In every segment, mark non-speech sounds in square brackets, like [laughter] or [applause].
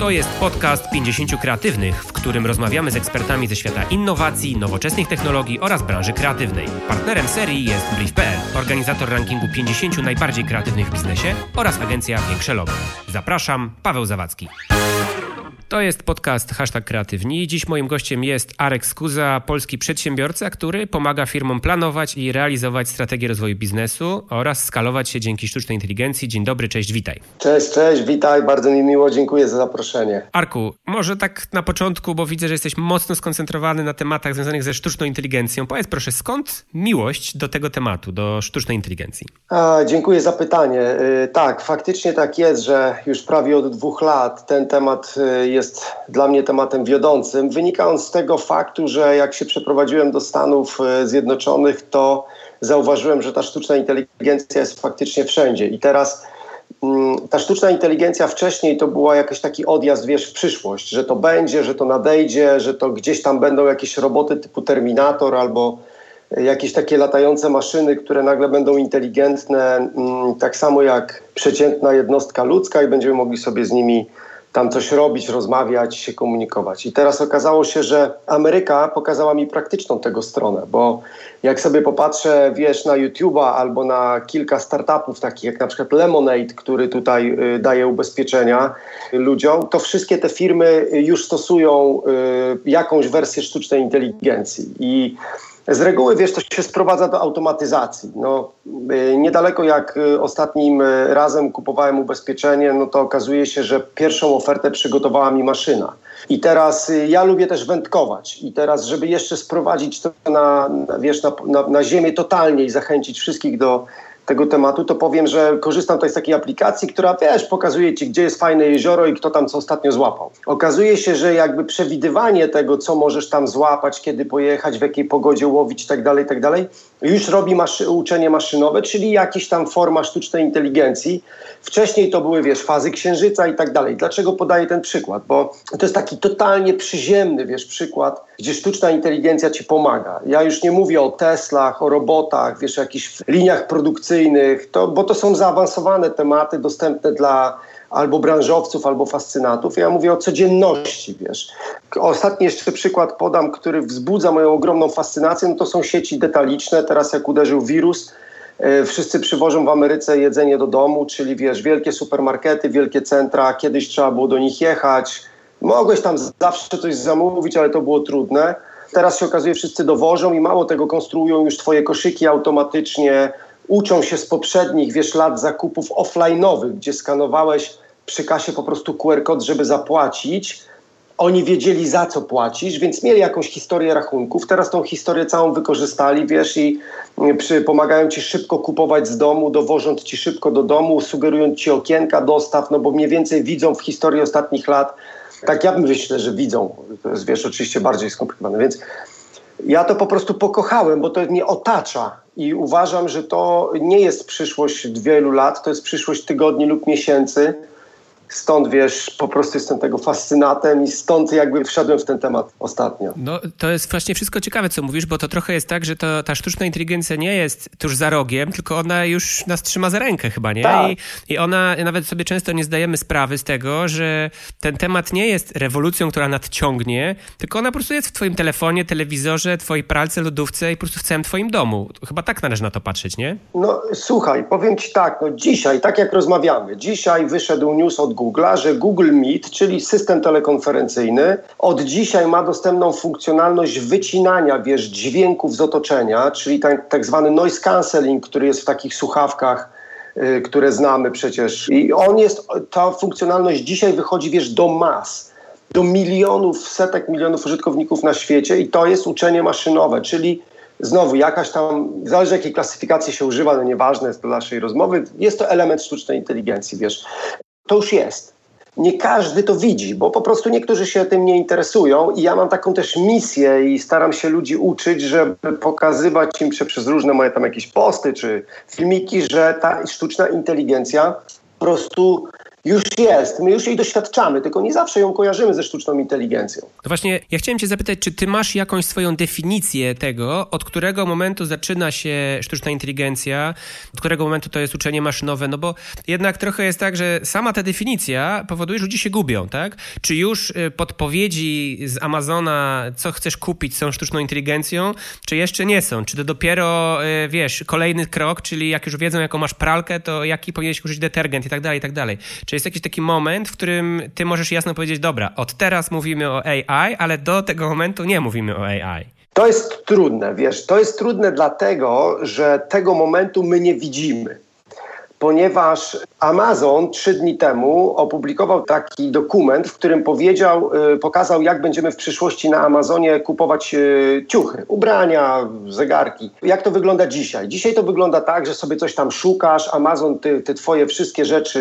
To jest podcast 50 kreatywnych, w którym rozmawiamy z ekspertami ze świata innowacji, nowoczesnych technologii oraz branży kreatywnej. Partnerem serii jest Brief.pl, organizator rankingu 50 najbardziej kreatywnych w biznesie oraz agencja Większe Logo. Zapraszam, Paweł Zawadzki. To jest podcast Hashtag Kreatywni. Dziś moim gościem jest Arek Skuza, polski przedsiębiorca, który pomaga firmom planować i realizować strategię rozwoju biznesu oraz skalować się dzięki sztucznej inteligencji. Dzień dobry, cześć, witaj. Cześć, cześć, witaj, bardzo mi miło, dziękuję za zaproszenie. Arku, może tak na początku, bo widzę, że jesteś mocno skoncentrowany na tematach związanych ze sztuczną inteligencją. Powiedz proszę, skąd miłość do tego tematu, do sztucznej inteligencji? A, dziękuję za pytanie. Y, tak, faktycznie tak jest, że już prawie od dwóch lat ten temat jest y, jest dla mnie tematem wiodącym. Wynika on z tego faktu, że jak się przeprowadziłem do Stanów e, Zjednoczonych, to zauważyłem, że ta sztuczna inteligencja jest faktycznie wszędzie. I teraz mm, ta sztuczna inteligencja wcześniej to była jakiś taki odjazd, wiesz, w przyszłość, że to będzie, że to nadejdzie, że to gdzieś tam będą jakieś roboty typu Terminator albo jakieś takie latające maszyny, które nagle będą inteligentne, mm, tak samo jak przeciętna jednostka ludzka i będziemy mogli sobie z nimi tam coś robić, rozmawiać, się komunikować. I teraz okazało się, że Ameryka pokazała mi praktyczną tego stronę, bo jak sobie popatrzę, wiesz, na YouTube'a albo na kilka startupów, takich jak na przykład Lemonade, który tutaj y, daje ubezpieczenia ludziom, to wszystkie te firmy już stosują y, jakąś wersję sztucznej inteligencji. I z reguły, wiesz, to się sprowadza do automatyzacji. No, y, niedaleko jak y, ostatnim y, razem kupowałem ubezpieczenie, no to okazuje się, że pierwszą ofertę przygotowała mi maszyna. I teraz ja lubię też wędkować. I teraz, żeby jeszcze sprowadzić to na, wiesz, na, na, na ziemię totalnie i zachęcić wszystkich do tego tematu, to powiem, że korzystam tutaj z takiej aplikacji, która wiesz, pokazuje ci, gdzie jest fajne jezioro i kto tam co ostatnio złapał. Okazuje się, że jakby przewidywanie tego, co możesz tam złapać, kiedy pojechać, w jakiej pogodzie łowić itd., tak itd., tak już robi maszy uczenie maszynowe, czyli jakaś tam forma sztucznej inteligencji. Wcześniej to były, wiesz, fazy księżyca i tak dalej. Dlaczego podaję ten przykład? Bo to jest taki totalnie przyziemny, wiesz, przykład, gdzie sztuczna inteligencja ci pomaga. Ja już nie mówię o Teslach, o robotach, wiesz, o jakichś liniach produkcyjnych, to, bo to są zaawansowane tematy dostępne dla albo branżowców, albo fascynatów. Ja mówię o codzienności, wiesz. Ostatni jeszcze przykład podam, który wzbudza moją ogromną fascynację, no to są sieci detaliczne. Teraz jak uderzył wirus, e, wszyscy przywożą w Ameryce jedzenie do domu, czyli wiesz, wielkie supermarkety, wielkie centra, kiedyś trzeba było do nich jechać, mogłeś tam zawsze coś zamówić, ale to było trudne. Teraz się okazuje, wszyscy dowożą i mało tego, konstruują już twoje koszyki automatycznie, uczą się z poprzednich, wiesz, lat zakupów offline'owych, gdzie skanowałeś przy kasie po prostu QR kod, żeby zapłacić. Oni wiedzieli za co płacisz, więc mieli jakąś historię rachunków. Teraz tą historię całą wykorzystali, wiesz, i mm, przy, pomagają ci szybko kupować z domu, dowożąc ci szybko do domu, sugerując ci okienka dostaw, no bo mniej więcej widzą w historii ostatnich lat, tak ja myślę, że widzą. To jest, wiesz, oczywiście bardziej skomplikowane, więc ja to po prostu pokochałem, bo to mnie otacza i uważam, że to nie jest przyszłość wielu lat, to jest przyszłość tygodni lub miesięcy. Stąd wiesz, po prostu jestem tego fascynatem i stąd jakby wszedłem w ten temat ostatnio. No to jest właśnie wszystko ciekawe, co mówisz, bo to trochę jest tak, że to, ta sztuczna inteligencja nie jest tuż za rogiem, tylko ona już nas trzyma za rękę chyba, nie? Tak. I, I ona, nawet sobie często nie zdajemy sprawy z tego, że ten temat nie jest rewolucją, która nadciągnie, tylko ona po prostu jest w twoim telefonie, telewizorze, twojej pralce, lodówce i po prostu w całym twoim domu. Chyba tak należy na to patrzeć, nie? No słuchaj, powiem ci tak, no dzisiaj, tak jak rozmawiamy, dzisiaj wyszedł news od Google'a, że Google Meet, czyli system telekonferencyjny, od dzisiaj ma dostępną funkcjonalność wycinania, wiesz, dźwięków z otoczenia, czyli tak, tak zwany noise cancelling, który jest w takich słuchawkach, y, które znamy przecież. I on jest, ta funkcjonalność dzisiaj wychodzi, wiesz, do mas do milionów, setek milionów użytkowników na świecie i to jest uczenie maszynowe, czyli znowu jakaś tam, zależy jakiej klasyfikacji się używa, no nieważne jest do naszej rozmowy, jest to element sztucznej inteligencji, wiesz to już jest. Nie każdy to widzi, bo po prostu niektórzy się tym nie interesują i ja mam taką też misję i staram się ludzi uczyć, żeby pokazywać im przez różne moje tam jakieś posty czy filmiki, że ta sztuczna inteligencja po prostu już jest, my już jej doświadczamy, tylko nie zawsze ją kojarzymy ze sztuczną inteligencją. No właśnie, ja chciałem cię zapytać, czy ty masz jakąś swoją definicję tego, od którego momentu zaczyna się sztuczna inteligencja, od którego momentu to jest uczenie maszynowe, no bo jednak trochę jest tak, że sama ta definicja powoduje, że ludzie się gubią, tak? Czy już y, podpowiedzi z Amazona, co chcesz kupić, są sztuczną inteligencją, czy jeszcze nie są? Czy to dopiero, y, wiesz, kolejny krok, czyli jak już wiedzą, jaką masz pralkę, to jaki powinieneś użyć detergent i tak dalej, i tak dalej. Czy jest jakiś taki moment, w którym ty możesz jasno powiedzieć, dobra, od teraz mówimy o AI, ale do tego momentu nie mówimy o AI? To jest trudne, wiesz, to jest trudne dlatego, że tego momentu my nie widzimy ponieważ Amazon trzy dni temu opublikował taki dokument, w którym powiedział, y, pokazał, jak będziemy w przyszłości na Amazonie kupować y, ciuchy, ubrania, zegarki. Jak to wygląda dzisiaj? Dzisiaj to wygląda tak, że sobie coś tam szukasz, Amazon ty, ty twoje wszystkie rzeczy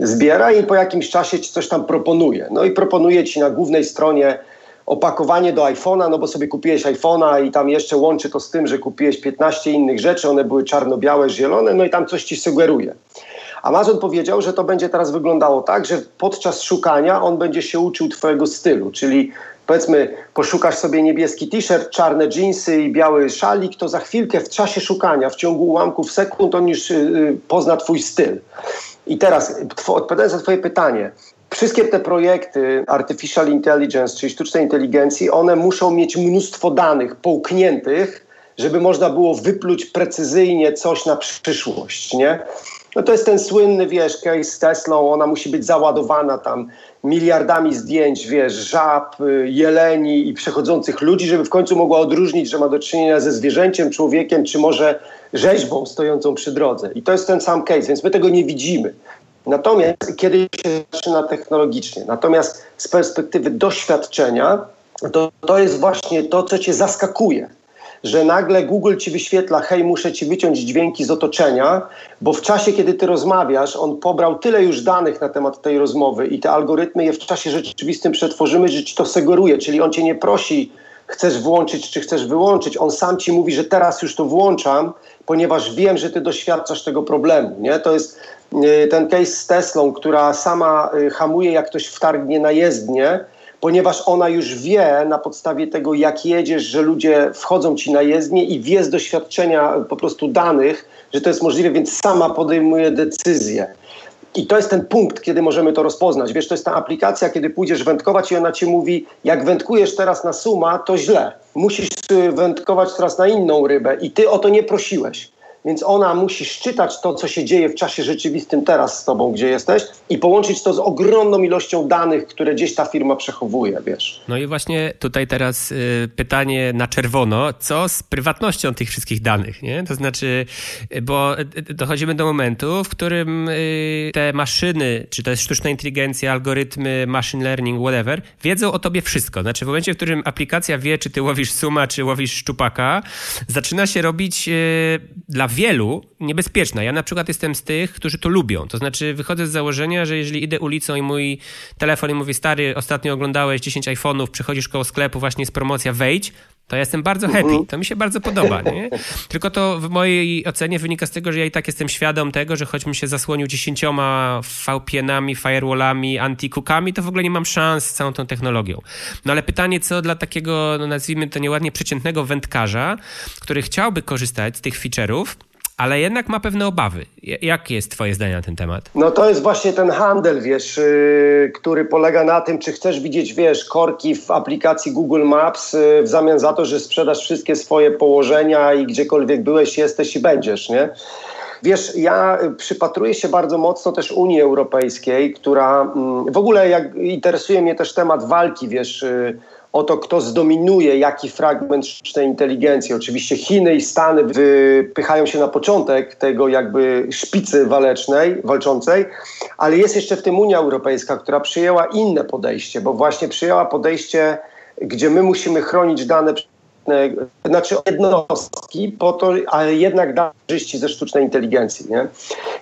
y, zbiera i po jakimś czasie ci coś tam proponuje. No i proponuje ci na głównej stronie opakowanie do iPhone'a, no bo sobie kupiłeś iPhone'a i tam jeszcze łączy to z tym, że kupiłeś 15 innych rzeczy, one były czarno-białe, zielone, no i tam coś ci sugeruje. Amazon powiedział, że to będzie teraz wyglądało tak, że podczas szukania on będzie się uczył twojego stylu, czyli powiedzmy poszukasz sobie niebieski t-shirt, czarne jeansy i biały szalik, to za chwilkę w czasie szukania, w ciągu ułamków sekund on już yy, pozna twój styl. I teraz odpowiadając na twoje pytanie, Wszystkie te projekty artificial intelligence, czyli sztucznej inteligencji, one muszą mieć mnóstwo danych połkniętych, żeby można było wypluć precyzyjnie coś na przyszłość, nie? No to jest ten słynny, wiesz, case z Teslą, ona musi być załadowana tam miliardami zdjęć, wiesz, żab, jeleni i przechodzących ludzi, żeby w końcu mogła odróżnić, że ma do czynienia ze zwierzęciem, człowiekiem, czy może rzeźbą stojącą przy drodze. I to jest ten sam case, więc my tego nie widzimy. Natomiast kiedy się zaczyna technologicznie, natomiast z perspektywy doświadczenia, to, to jest właśnie to, co cię zaskakuje. Że nagle Google ci wyświetla, hej, muszę ci wyciąć dźwięki z otoczenia, bo w czasie, kiedy ty rozmawiasz, on pobrał tyle już danych na temat tej rozmowy i te algorytmy je w czasie rzeczywistym przetworzymy, że ci to sugeruje. Czyli on cię nie prosi, chcesz włączyć czy chcesz wyłączyć. On sam ci mówi, że teraz już to włączam, ponieważ wiem, że ty doświadczasz tego problemu. Nie? To jest y, ten case z Teslą, która sama y, hamuje, jak ktoś wtargnie na jezdnię, ponieważ ona już wie na podstawie tego, jak jedziesz, że ludzie wchodzą ci na jezdnię i wie z doświadczenia po prostu danych, że to jest możliwe, więc sama podejmuje decyzję. I to jest ten punkt, kiedy możemy to rozpoznać. Wiesz, to jest ta aplikacja, kiedy pójdziesz wędkować i ona ci mówi, jak wędkujesz teraz na suma, to źle. Musisz wędkować teraz na inną rybę i ty o to nie prosiłeś więc ona musi szczytać to, co się dzieje w czasie rzeczywistym teraz z tobą, gdzie jesteś i połączyć to z ogromną ilością danych, które gdzieś ta firma przechowuje, wiesz. No i właśnie tutaj teraz y, pytanie na czerwono, co z prywatnością tych wszystkich danych, nie? To znaczy, y, bo y, dochodzimy do momentu, w którym te maszyny, czy to jest sztuczna inteligencja, algorytmy, machine learning, whatever, wiedzą o tobie wszystko. Znaczy w momencie, w którym aplikacja wie, czy ty łowisz suma, czy łowisz szczupaka, zaczyna się robić dla wielu niebezpieczna. Ja na przykład jestem z tych, którzy to lubią. To znaczy wychodzę z założenia, że jeżeli idę ulicą i mój telefon i mówi stary, ostatnio oglądałeś 10 iPhone'ów, przychodzisz koło sklepu, właśnie jest promocja, wejdź, to ja jestem bardzo happy. Mhm. To mi się bardzo podoba. Nie? Tylko to w mojej ocenie wynika z tego, że ja i tak jestem świadom tego, że choćbym się zasłonił dziesięcioma VPN-ami, firewallami, antikukami, to w ogóle nie mam szans z całą tą technologią. No ale pytanie, co dla takiego, no nazwijmy to nieładnie, przeciętnego wędkarza, który chciałby korzystać z tych feature'ów, ale jednak ma pewne obawy. Jakie jest Twoje zdanie na ten temat? No to jest właśnie ten handel, wiesz, yy, który polega na tym, czy chcesz widzieć, wiesz, korki w aplikacji Google Maps yy, w zamian za to, że sprzedasz wszystkie swoje położenia i gdziekolwiek byłeś, jesteś i będziesz, nie? Wiesz, ja przypatruję się bardzo mocno też Unii Europejskiej, która mm, w ogóle jak interesuje mnie też temat walki, wiesz, yy, o to, kto zdominuje jaki fragment sztucznej inteligencji. Oczywiście Chiny i Stany wypychają się na początek tego jakby szpicy walecznej, walczącej, ale jest jeszcze w tym Unia Europejska, która przyjęła inne podejście, bo właśnie przyjęła podejście, gdzie my musimy chronić dane znaczy jednostki, po to, ale jednak da ze sztucznej inteligencji. Nie?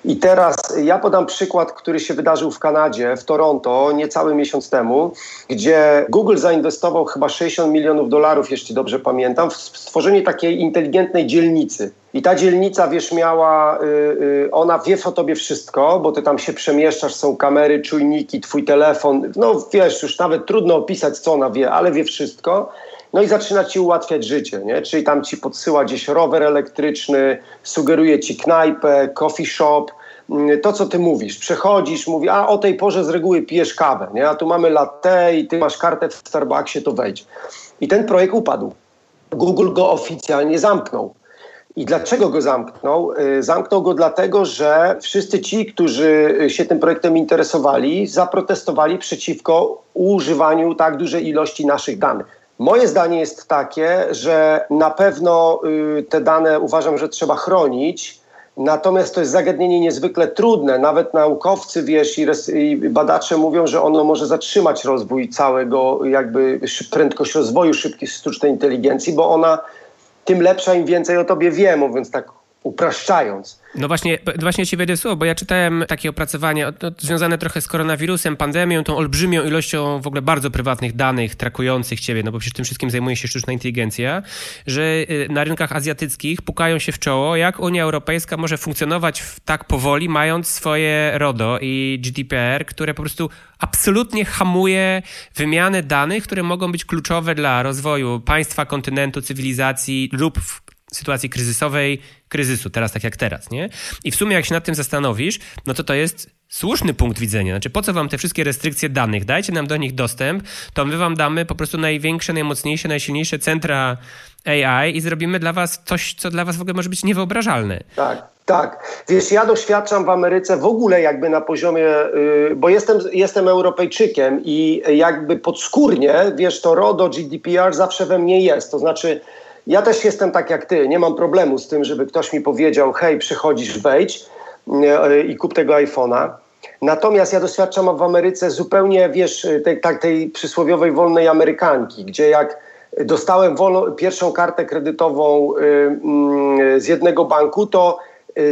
I teraz ja podam przykład, który się wydarzył w Kanadzie, w Toronto, niecały miesiąc temu, gdzie Google zainwestował chyba 60 milionów dolarów, jeśli dobrze pamiętam, w stworzenie takiej inteligentnej dzielnicy. I ta dzielnica, wiesz, miała, yy, ona wie o tobie wszystko, bo ty tam się przemieszczasz, są kamery, czujniki, twój telefon. No wiesz, już nawet trudno opisać, co ona wie, ale wie wszystko. No i zaczyna ci ułatwiać życie, nie? Czyli tam ci podsyła gdzieś rower elektryczny, sugeruje ci knajpę, coffee shop, mm, to, co ty mówisz, przechodzisz, mówi, a o tej porze z reguły pijesz kawę, nie? a tu mamy latte i ty masz kartę w Starbucksie, to wejdź. I ten projekt upadł. Google go oficjalnie zamknął. I dlaczego go zamknął? Y, zamknął go dlatego, że wszyscy ci, którzy się tym projektem interesowali, zaprotestowali przeciwko używaniu tak dużej ilości naszych danych. Moje zdanie jest takie, że na pewno y, te dane uważam, że trzeba chronić. Natomiast to jest zagadnienie niezwykle trudne. Nawet naukowcy, wiesz, i, badacze mówią, że ono może zatrzymać rozwój całego, jakby prędkość rozwoju szybkiej sztucznej inteligencji, bo ona tym lepsza, im więcej o tobie wie, mówiąc tak upraszczając. No właśnie, właśnie ci wejdę słowo, bo ja czytałem takie opracowanie no, związane trochę z koronawirusem, pandemią, tą olbrzymią ilością w ogóle bardzo prywatnych danych trakujących ciebie, no bo przecież tym wszystkim zajmuje się sztuczna inteligencja, że y, na rynkach azjatyckich pukają się w czoło, jak Unia Europejska może funkcjonować tak powoli, mając swoje RODO i GDPR, które po prostu absolutnie hamuje wymianę danych, które mogą być kluczowe dla rozwoju państwa, kontynentu, cywilizacji lub w sytuacji kryzysowej, kryzysu, teraz tak jak teraz, nie? I w sumie jak się nad tym zastanowisz, no to to jest słuszny punkt widzenia. Znaczy, po co wam te wszystkie restrykcje danych? Dajcie nam do nich dostęp, to my wam damy po prostu największe, najmocniejsze, najsilniejsze centra AI i zrobimy dla was coś, co dla was w ogóle może być niewyobrażalne. Tak. Tak, wiesz, ja doświadczam w Ameryce w ogóle jakby na poziomie, yy, bo jestem, jestem Europejczykiem i jakby podskórnie, wiesz, to RODO, GDPR zawsze we mnie jest, to znaczy ja też jestem tak jak ty, nie mam problemu z tym, żeby ktoś mi powiedział, hej, przychodzisz, wejdź i kup tego iPhone'a. Natomiast ja doświadczam w Ameryce zupełnie, wiesz, tak, tej przysłowiowej wolnej Amerykanki, gdzie jak dostałem pierwszą kartę kredytową y, y, z jednego banku, to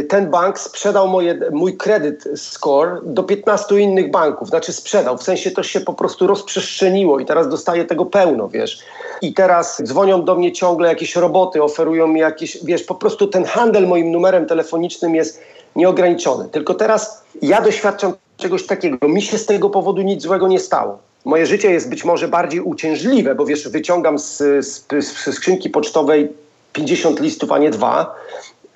ten bank sprzedał moje, mój kredyt score do 15 innych banków. Znaczy sprzedał, w sensie to się po prostu rozprzestrzeniło i teraz dostaję tego pełno, wiesz. I teraz dzwonią do mnie ciągle jakieś roboty, oferują mi jakieś, wiesz, po prostu ten handel moim numerem telefonicznym jest nieograniczony. Tylko teraz ja doświadczam czegoś takiego. Mi się z tego powodu nic złego nie stało. Moje życie jest być może bardziej uciężliwe, bo wiesz, wyciągam z, z, z skrzynki pocztowej 50 listów, a nie dwa.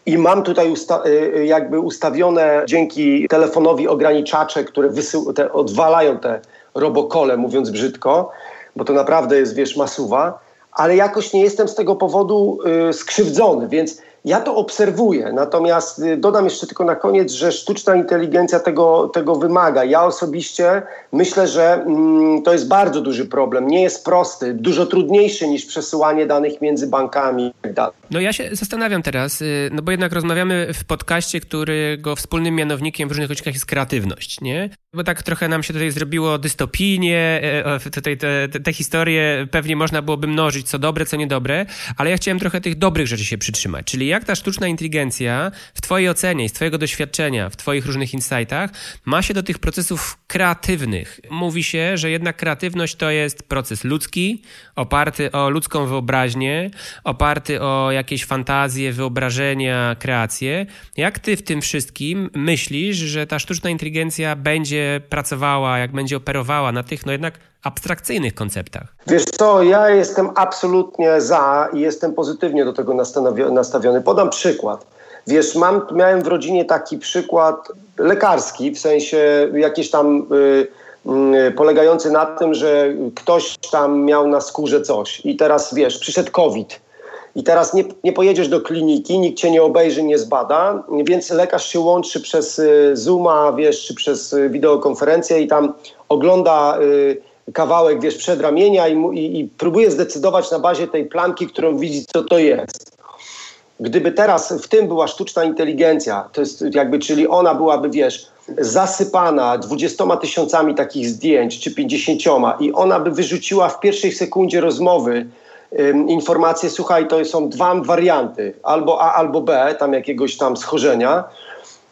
I mam tutaj usta y, y, jakby ustawione dzięki telefonowi ograniczacze, które te, odwalają te robokole, mówiąc brzydko, bo to naprawdę jest, wiesz, masuwa, ale jakoś nie jestem z tego powodu y, skrzywdzony, więc ja to obserwuję, natomiast y, dodam jeszcze tylko na koniec, że sztuczna inteligencja tego, tego wymaga. Ja osobiście myślę, że mm, to jest bardzo duży problem. Nie jest prosty, dużo trudniejszy niż przesyłanie danych między bankami. Tak no ja się zastanawiam teraz, y, no bo jednak rozmawiamy w podcaście, którego wspólnym mianownikiem w różnych odcinkach jest kreatywność, nie? Bo tak trochę nam się tutaj zrobiło dystopijnie, e, tutaj te, te, te historie pewnie można byłoby mnożyć, co dobre, co niedobre, ale ja chciałem trochę tych dobrych rzeczy się przytrzymać, czyli jak ta sztuczna inteligencja w Twojej ocenie, z Twojego doświadczenia, w Twoich różnych insightach ma się do tych procesów kreatywnych. Mówi się, że jednak kreatywność to jest proces ludzki, oparty o ludzką wyobraźnię, oparty o jakieś fantazje, wyobrażenia, kreacje. Jak Ty w tym wszystkim myślisz, że ta sztuczna inteligencja będzie pracowała, jak będzie operowała na tych, no jednak abstrakcyjnych konceptach? Wiesz co, ja jestem absolutnie za i jestem pozytywnie do tego nastawiony. Podam przykład. Wiesz, mam, miałem w rodzinie taki przykład lekarski, w sensie jakieś tam y, y, polegający na tym, że ktoś tam miał na skórze coś i teraz wiesz, przyszedł COVID. I teraz nie, nie pojedziesz do kliniki, nikt cię nie obejrzy, nie zbada, więc lekarz się łączy przez y, Zooma, wiesz, czy przez y, wideokonferencję i tam ogląda y, kawałek, wiesz, przedramienia i, i, i próbuje zdecydować na bazie tej plamki, którą widzi, co to jest. Gdyby teraz w tym była sztuczna inteligencja, to jest jakby, czyli ona byłaby, wiesz, zasypana dwudziestoma tysiącami takich zdjęć, czy pięćdziesięcioma i ona by wyrzuciła w pierwszej sekundzie rozmowy informację, słuchaj, to są dwa warianty, albo A, albo B, tam jakiegoś tam schorzenia,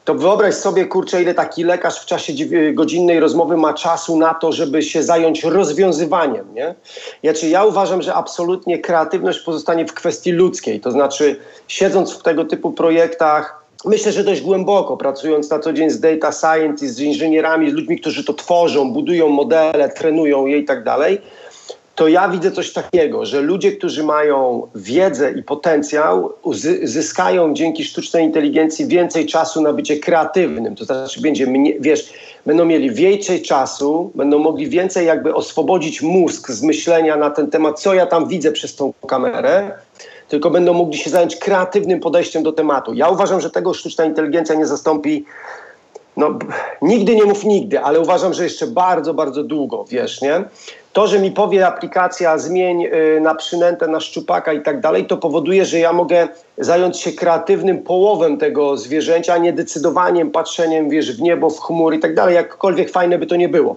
to wyobraź sobie, kurczę, ile taki lekarz w czasie godzinnej rozmowy ma czasu na to, żeby się zająć rozwiązywaniem, nie? Znaczy, ja uważam, że absolutnie kreatywność pozostanie w kwestii ludzkiej, to znaczy siedząc w tego typu projektach, myślę, że dość głęboko, pracując na co dzień z data scientist, z inżynierami, z ludźmi, którzy to tworzą, budują modele, trenują je i tak dalej, to ja widzę coś takiego, że ludzie, którzy mają wiedzę i potencjał, zyskają dzięki sztucznej inteligencji więcej czasu na bycie kreatywnym. To znaczy, będzie wiesz, będą mieli więcej czasu, będą mogli więcej jakby oswobodzić mózg z myślenia na ten temat, co ja tam widzę przez tą kamerę, tylko będą mogli się zająć kreatywnym podejściem do tematu. Ja uważam, że tego sztuczna inteligencja nie zastąpi no, nigdy nie mów nigdy, ale uważam, że jeszcze bardzo, bardzo długo, wiesz, nie? To, że mi powie aplikacja zmień y, na przynętę, na szczupaka i tak dalej, to powoduje, że ja mogę zająć się kreatywnym połowem tego zwierzęcia, a nie decydowaniem, patrzeniem, wiesz, w niebo, w chmur i tak dalej, jakkolwiek fajne by to nie było.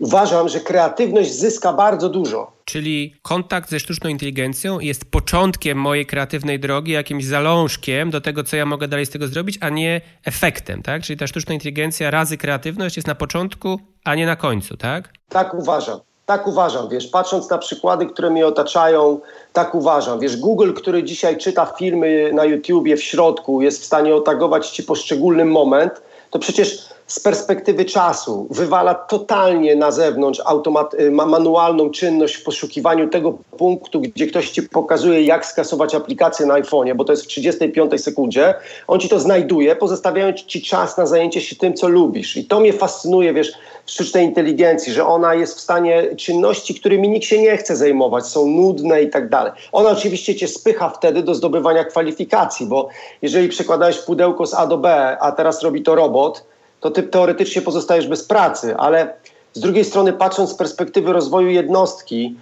Uważam, że kreatywność zyska bardzo dużo. Czyli kontakt ze sztuczną inteligencją jest początkiem mojej kreatywnej drogi, jakimś zalążkiem do tego, co ja mogę dalej z tego zrobić, a nie efektem, tak? Czyli ta sztuczna inteligencja razy kreatywność jest na początku, a nie na końcu, tak? Tak uważam. Tak uważam, wiesz, patrząc na przykłady, które mnie otaczają, tak uważam. Wiesz, Google, który dzisiaj czyta filmy na YouTubie w środku, jest w stanie otagować ci poszczególny moment, to przecież z perspektywy czasu wywala totalnie na zewnątrz automat, y, manualną czynność w poszukiwaniu tego punktu, gdzie ktoś ci pokazuje, jak skasować aplikację na iPhone'ie, bo to jest w 35 sekundzie. On ci to znajduje, pozostawiając ci czas na zajęcie się tym, co lubisz. I to mnie fascynuje, wiesz, sztucznej inteligencji, że ona jest w stanie czynności, którymi nikt się nie chce zajmować, są nudne i tak dalej. Ona oczywiście cię spycha wtedy do zdobywania kwalifikacji, bo jeżeli przekładałeś pudełko z A do B, a teraz robi to robot, to ty teoretycznie pozostajesz bez pracy, ale z drugiej strony, patrząc z perspektywy rozwoju jednostki,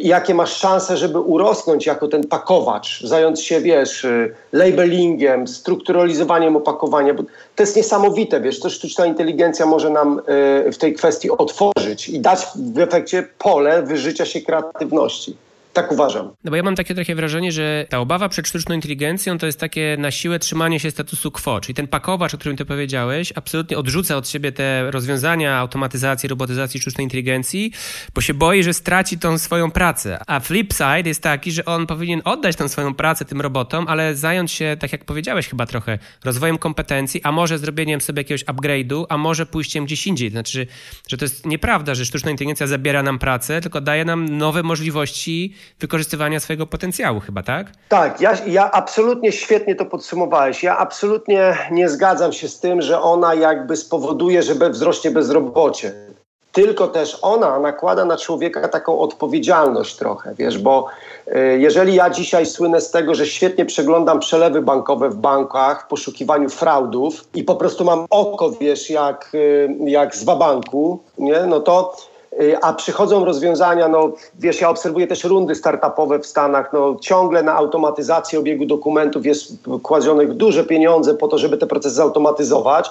jakie masz szanse, żeby urosnąć jako ten pakowacz, zająć się, wiesz, yy, labelingiem, strukturalizowaniem opakowania, bo to jest niesamowite, wiesz, to sztuczna inteligencja może nam yy, w tej kwestii otworzyć i dać w efekcie pole wyżycia się kreatywności. Tak uważam. No bo ja mam takie trochę wrażenie, że ta obawa przed sztuczną inteligencją to jest takie na siłę trzymanie się statusu quo, czyli ten pakowacz, o którym ty powiedziałeś, absolutnie odrzuca od siebie te rozwiązania automatyzacji, robotyzacji sztucznej inteligencji, bo się boi, że straci tą swoją pracę. A flip side jest taki, że on powinien oddać tą swoją pracę tym robotom, ale zająć się, tak jak powiedziałeś chyba trochę, rozwojem kompetencji, a może zrobieniem sobie jakiegoś upgrade'u, a może pójściem gdzieś indziej. Znaczy, że to jest nieprawda, że sztuczna inteligencja zabiera nam pracę, tylko daje nam nowe możliwości wykorzystywania swojego potencjału chyba, tak? Tak, ja, ja absolutnie świetnie to podsumowałeś. Ja absolutnie nie zgadzam się z tym, że ona jakby spowoduje, że wzrośnie bezrobocie. Tylko też ona nakłada na człowieka taką odpowiedzialność trochę, wiesz, bo y, jeżeli ja dzisiaj słynę z tego, że świetnie przeglądam przelewy bankowe w bankach w poszukiwaniu fraudów i po prostu mam oko, wiesz, jak, y, jak z wabanku, nie, no to a przychodzą rozwiązania, no wiesz, ja obserwuję też rundy startupowe w Stanach, no ciągle na automatyzację obiegu dokumentów jest kładzionych duże pieniądze po to, żeby te procesy zautomatyzować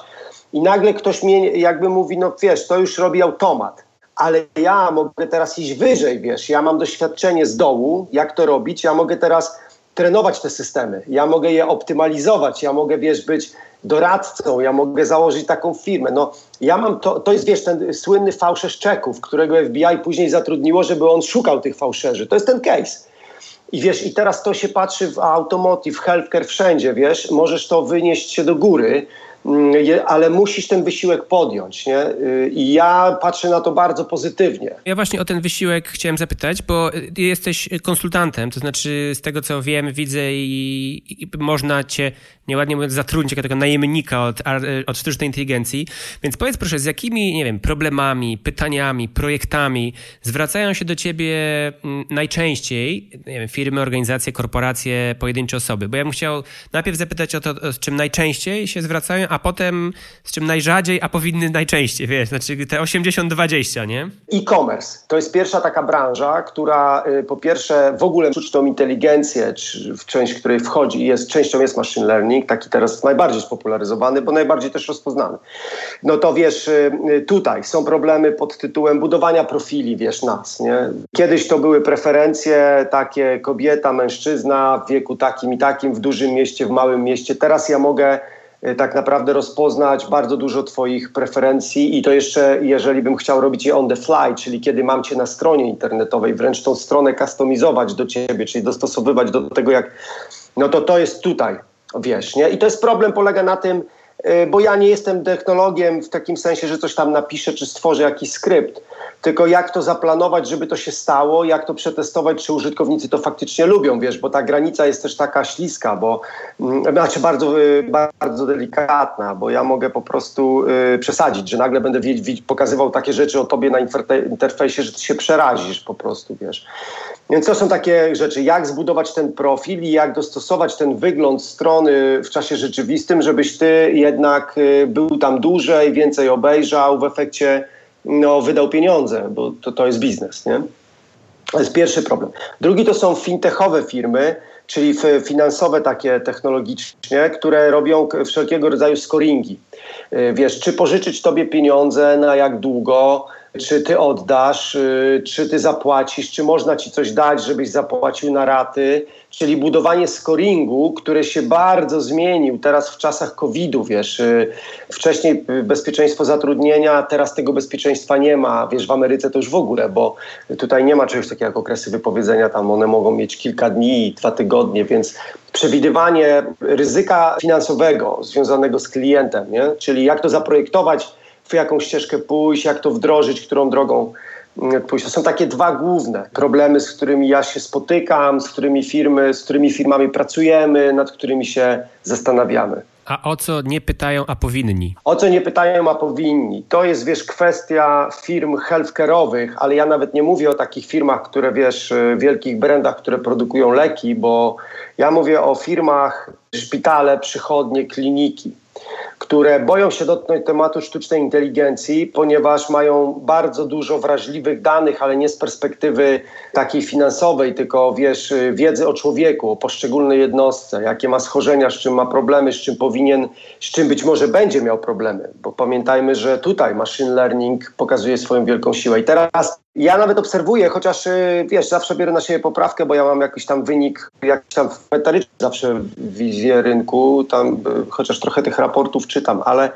i nagle ktoś mnie jakby mówi, no wiesz, to już robi automat, ale ja mogę teraz iść wyżej, wiesz, ja mam doświadczenie z dołu, jak to robić, ja mogę teraz trenować te systemy, ja mogę je optymalizować, ja mogę, wiesz, być doradcą, ja mogę założyć taką firmę. No, ja mam to, to jest, wiesz, ten słynny fałszerz czeków, którego FBI później zatrudniło, żeby on szukał tych fałszerzy. To jest ten case. I wiesz, i teraz to się patrzy w automotive, healthcare, wszędzie, wiesz, możesz to wynieść się do góry, ale musisz ten wysiłek podjąć, nie? Y, I ja patrzę na to bardzo pozytywnie. Ja właśnie o ten wysiłek chciałem zapytać, bo jesteś konsultantem, to znaczy z tego co wiem, widzę i, i można cię nieładnie mówiąc, zatrudnić jako tego najemnika od, od sztucznej inteligencji. Więc powiedz proszę, z jakimi, nie wiem, problemami, pytaniami, projektami zwracają się do ciebie mm, najczęściej wiem, firmy, organizacje, korporacje, pojedyncze osoby? Bo ja bym chciał najpierw zapytać o to, z czym najczęściej się zwracają, a potem z czym najrzadziej, a powinny najczęściej, wiesz, znaczy te 80-20, nie? E-commerce to jest pierwsza taka branża, która y, po pierwsze w ogóle sztuczną inteligencję, czy w część której wchodzi, jest, częścią jest machine learning, taki teraz najbardziej spopularyzowany, bo najbardziej też rozpoznany. No to wiesz, y, y, tutaj są problemy pod tytułem budowania profili, wiesz, nas, nie? Kiedyś to były preferencje takie kobieta, mężczyzna w wieku takim i takim, w dużym mieście, w małym mieście. Teraz ja mogę tak naprawdę rozpoznać bardzo dużo Twoich preferencji i to jeszcze, jeżeli bym chciał robić je on the fly, czyli kiedy mam Cię na stronie internetowej, wręcz tą stronę kustomizować do Ciebie, czyli dostosowywać do tego, jak. No to to jest tutaj, wiesz, nie? I to jest problem, polega na tym, bo ja nie jestem technologiem w takim sensie, że coś tam napiszę czy stworzę jakiś skrypt tylko jak to zaplanować, żeby to się stało, jak to przetestować, czy użytkownicy to faktycznie lubią, wiesz, bo ta granica jest też taka śliska, bo mm, znaczy bardzo, y, bardzo delikatna, bo ja mogę po prostu y, przesadzić, że nagle będę pokazywał takie rzeczy o tobie na interfejsie, że ty się przerazisz po prostu, wiesz. Więc to są takie rzeczy, jak zbudować ten profil i jak dostosować ten wygląd strony w czasie rzeczywistym, żebyś ty jednak y, był tam dłużej, więcej obejrzał, w efekcie no, wydał pieniądze, bo to, to jest biznes, nie? To jest pierwszy problem. Drugi to są fintechowe firmy, czyli finansowe takie technologicznie, które robią wszelkiego rodzaju scoringi. Y, wiesz, czy pożyczyć tobie pieniądze, na jak długo, czy ty oddasz, y, czy ty zapłacisz, czy można ci coś dać, żebyś zapłacił na raty, czyli budowanie scoringu, który się bardzo zmienił teraz w czasach COVID-u, wiesz, y, wcześniej bezpieczeństwo zatrudnienia, teraz tego bezpieczeństwa nie ma, wiesz, w Ameryce to już w ogóle, bo tutaj nie ma czegoś takiego jak okresy wypowiedzenia, tam one mogą mieć kilka dni, dwa tygodnie, więc przewidywanie ryzyka finansowego związanego z klientem, nie? czyli jak to zaprojektować, w jaką ścieżkę pójść, jak to wdrożyć, którą drogą mm, pójść. To są takie dwa główne problemy, z którymi ja się spotykam, z którymi firmy, z którymi firmami pracujemy, nad którymi się zastanawiamy. A o co nie pytają, a powinni? O co nie pytają, a powinni? To jest, wiesz, kwestia firm healthcare'owych, ale ja nawet nie mówię o takich firmach, które, wiesz, wielkich brandach, które produkują leki, bo ja mówię o firmach, szpitale, przychodnie, kliniki które boją się dotknąć tematu sztucznej inteligencji, ponieważ mają bardzo dużo wrażliwych danych, ale nie z perspektywy takiej finansowej, tylko wiesz, wiedzy o człowieku, o poszczególnej jednostce, jakie ma schorzenia, z czym ma problemy, z czym powinien, z czym być może będzie miał problemy. Bo pamiętajmy, że tutaj machine learning pokazuje swoją wielką siłę. I teraz ja nawet obserwuję, chociaż y, wiesz, zawsze biorę na siebie poprawkę, bo ja mam jakiś tam wynik, jakiś tam metaryczny zawsze wizję rynku, tam y, chociaż trochę tych raportów czytam, ale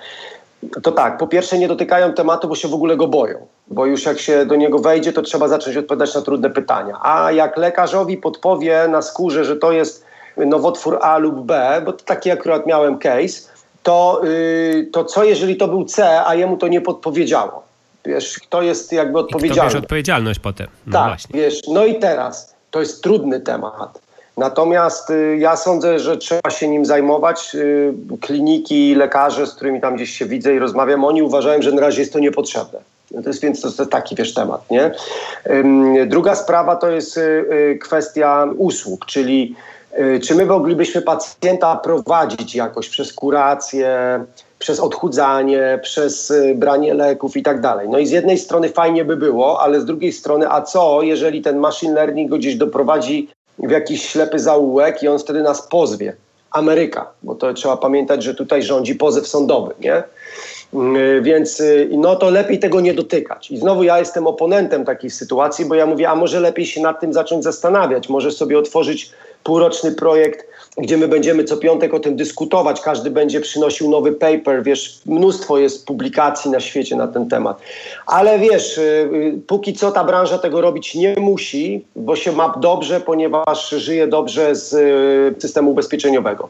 to tak, po pierwsze nie dotykają tematu, bo się w ogóle go boją, bo już jak się do niego wejdzie, to trzeba zacząć odpowiadać na trudne pytania. A jak lekarzowi podpowie na skórze, że to jest nowotwór A lub B, bo taki akurat miałem case, to, yy, to co jeżeli to był C, a jemu to nie podpowiedziało? Wiesz, kto jest jakby odpowiedzialny. I kto odpowiedzialność potem. No tak, właśnie. wiesz, no i teraz, to jest trudny temat. Natomiast y, ja sądzę, że trzeba się nim zajmować. Y, kliniki, lekarze, z którymi tam gdzieś się widzę i rozmawiam, oni uważają, że na razie jest to niepotrzebne. No to jest więc to jest taki wiesz temat, nie? Druga sprawa to jest y, kwestia usług, czyli czy my moglibyśmy pacjenta prowadzić jakoś przez kurację, przez odchudzanie, przez branie leków i tak dalej. No i z jednej strony fajnie by było, ale z drugiej strony, a co, jeżeli ten machine learning go gdzieś doprowadzi w jakiś ślepy zaułek i on wtedy nas pozwie. Ameryka, bo to trzeba pamiętać, że tutaj rządzi pozew sądowy, nie? Mm, więc y, no to lepiej tego nie dotykać. I znowu ja jestem oponentem takiej sytuacji, bo ja mówię, a może lepiej się nad tym zacząć zastanawiać, może sobie otworzyć półroczny projekt gdzie my będziemy co piątek o tym dyskutować, każdy będzie przynosił nowy paper, wiesz, mnóstwo jest publikacji na świecie na ten temat. Ale wiesz, y, y, póki co ta branża tego robić nie musi, bo się ma dobrze, ponieważ żyje dobrze z y, systemu ubezpieczeniowego.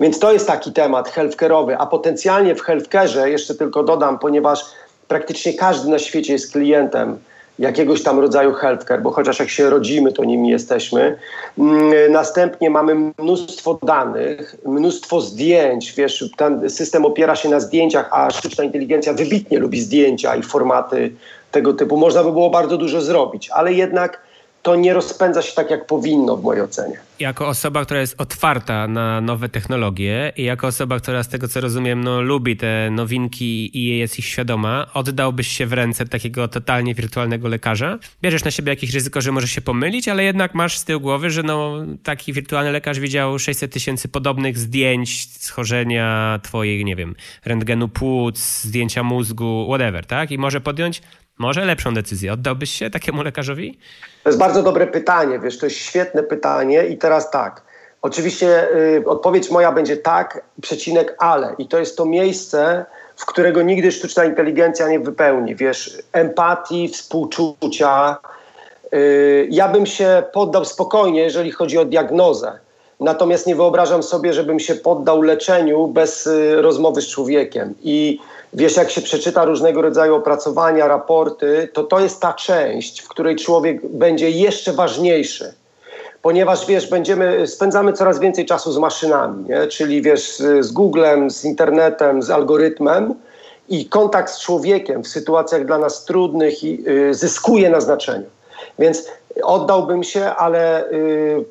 Więc to jest taki temat healthcare'owy, a potencjalnie w healthcare'ze, jeszcze tylko dodam, ponieważ praktycznie każdy na świecie jest klientem jakiegoś tam rodzaju healthcare, bo chociaż jak się rodzimy, to nimi jesteśmy. Mm, następnie mamy mnóstwo danych, mnóstwo zdjęć. Wiesz, ten system opiera się na zdjęciach, a sztuczna inteligencja wybitnie lubi zdjęcia i formaty tego typu. Można by było bardzo dużo zrobić, ale jednak to nie rozpędza się tak, jak powinno w mojej ocenie. Jako osoba, która jest otwarta na nowe technologie i jako osoba, która z tego co rozumiem, no, lubi te nowinki i jest ich świadoma, oddałbyś się w ręce takiego totalnie wirtualnego lekarza? Bierzesz na siebie jakieś ryzyko, że możesz się pomylić, ale jednak masz z tyłu głowy, że no, taki wirtualny lekarz widział 600 tysięcy podobnych zdjęć schorzenia twojej, nie wiem, rentgenu płuc, zdjęcia mózgu, whatever, tak? I może podjąć może lepszą decyzję. Oddałbyś się takiemu lekarzowi? To jest bardzo dobre pytanie, wiesz, to jest świetne pytanie i teraz tak. Oczywiście y, odpowiedź moja będzie tak, przecinek ale. I to jest to miejsce, w którego nigdy sztuczna inteligencja nie wypełni. Wiesz, empatii, współczucia. Y, ja bym się poddał spokojnie, jeżeli chodzi o diagnozę. Natomiast nie wyobrażam sobie, żebym się poddał leczeniu bez y, rozmowy z człowiekiem. I Wiesz, jak się przeczyta różnego rodzaju opracowania, raporty, to to jest ta część, w której człowiek będzie jeszcze ważniejszy. Ponieważ wiesz, będziemy, spędzamy coraz więcej czasu z maszynami, nie? czyli wiesz, z, z Googlem, z internetem, z algorytmem i kontakt z człowiekiem w sytuacjach dla nas trudnych i, y, zyskuje na znaczeniu. Więc oddałbym się, ale y,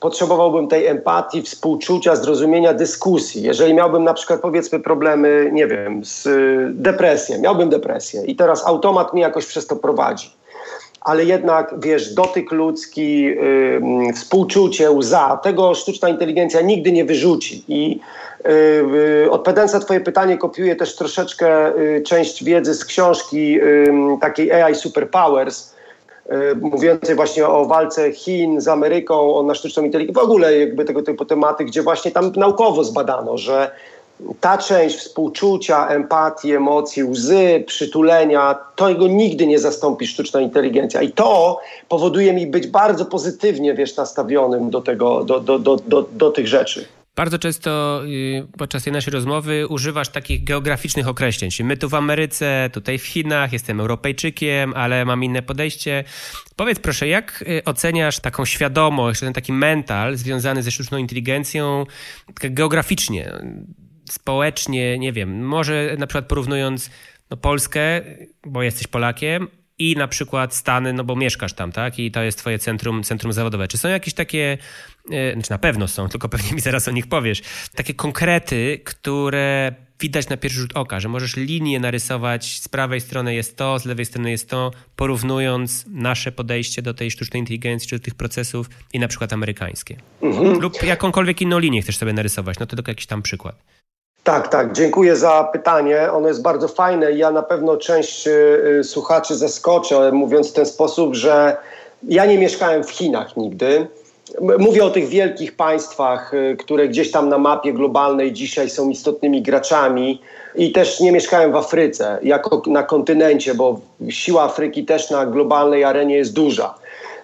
potrzebowałbym tej empatii, współczucia, zrozumienia dyskusji. Jeżeli miałbym na przykład powiedzmy problemy, nie wiem, z y, depresją, miałbym depresję i teraz automat mi jakoś przez to prowadzi. Ale jednak, wiesz, dotyk ludzki, współczucie, łza, tego sztuczna inteligencja nigdy nie wyrzuci. I yy, odpowiadając na twoje pytanie, kopiuję też troszeczkę yy, część wiedzy z książki takiej AI Superpowers, mówiącej właśnie o walce Chin z Ameryką, o na sztuczną inteligencję, w ogóle jakby tego typu tematy, gdzie właśnie tam naukowo zbadano, że ta część współczucia, empatii, emocji, łzy, przytulenia, tego nigdy nie zastąpi sztuczna inteligencja. I to powoduje mi być bardzo pozytywnie, wiesz, nastawionym do, tego, do, do, do, do, do tych rzeczy. Bardzo często y, podczas tej naszej rozmowy używasz takich geograficznych określeń. My tu w Ameryce, tutaj w Chinach, jestem Europejczykiem, ale mam inne podejście. Powiedz proszę, jak y, oceniasz taką świadomość, ten taki mental związany ze sztuczną inteligencją tak geograficznie, społecznie, nie wiem, może na przykład porównując no, Polskę, bo jesteś Polakiem, i na przykład Stany, no bo mieszkasz tam, tak? I to jest twoje centrum, centrum zawodowe. Czy są jakieś takie, znaczy na pewno są, tylko pewnie mi zaraz o nich powiesz, takie konkrety, które widać na pierwszy rzut oka, że możesz linię narysować, z prawej strony jest to, z lewej strony jest to, porównując nasze podejście do tej sztucznej inteligencji, czy do tych procesów i na przykład amerykańskie. Mhm. Lub jakąkolwiek inną linię chcesz sobie narysować, no to tylko jakiś tam przykład. Tak, tak. Dziękuję za pytanie. Ono jest bardzo fajne i ja na pewno część y, słuchaczy zaskoczę, mówiąc w ten sposób, że ja nie mieszkałem w Chinach nigdy. Mówię o tych wielkich państwach, y, które gdzieś tam na mapie globalnej dzisiaj są istotnymi graczami i też nie mieszkałem w Afryce jako na kontynencie, bo siła Afryki też na globalnej arenie jest duża.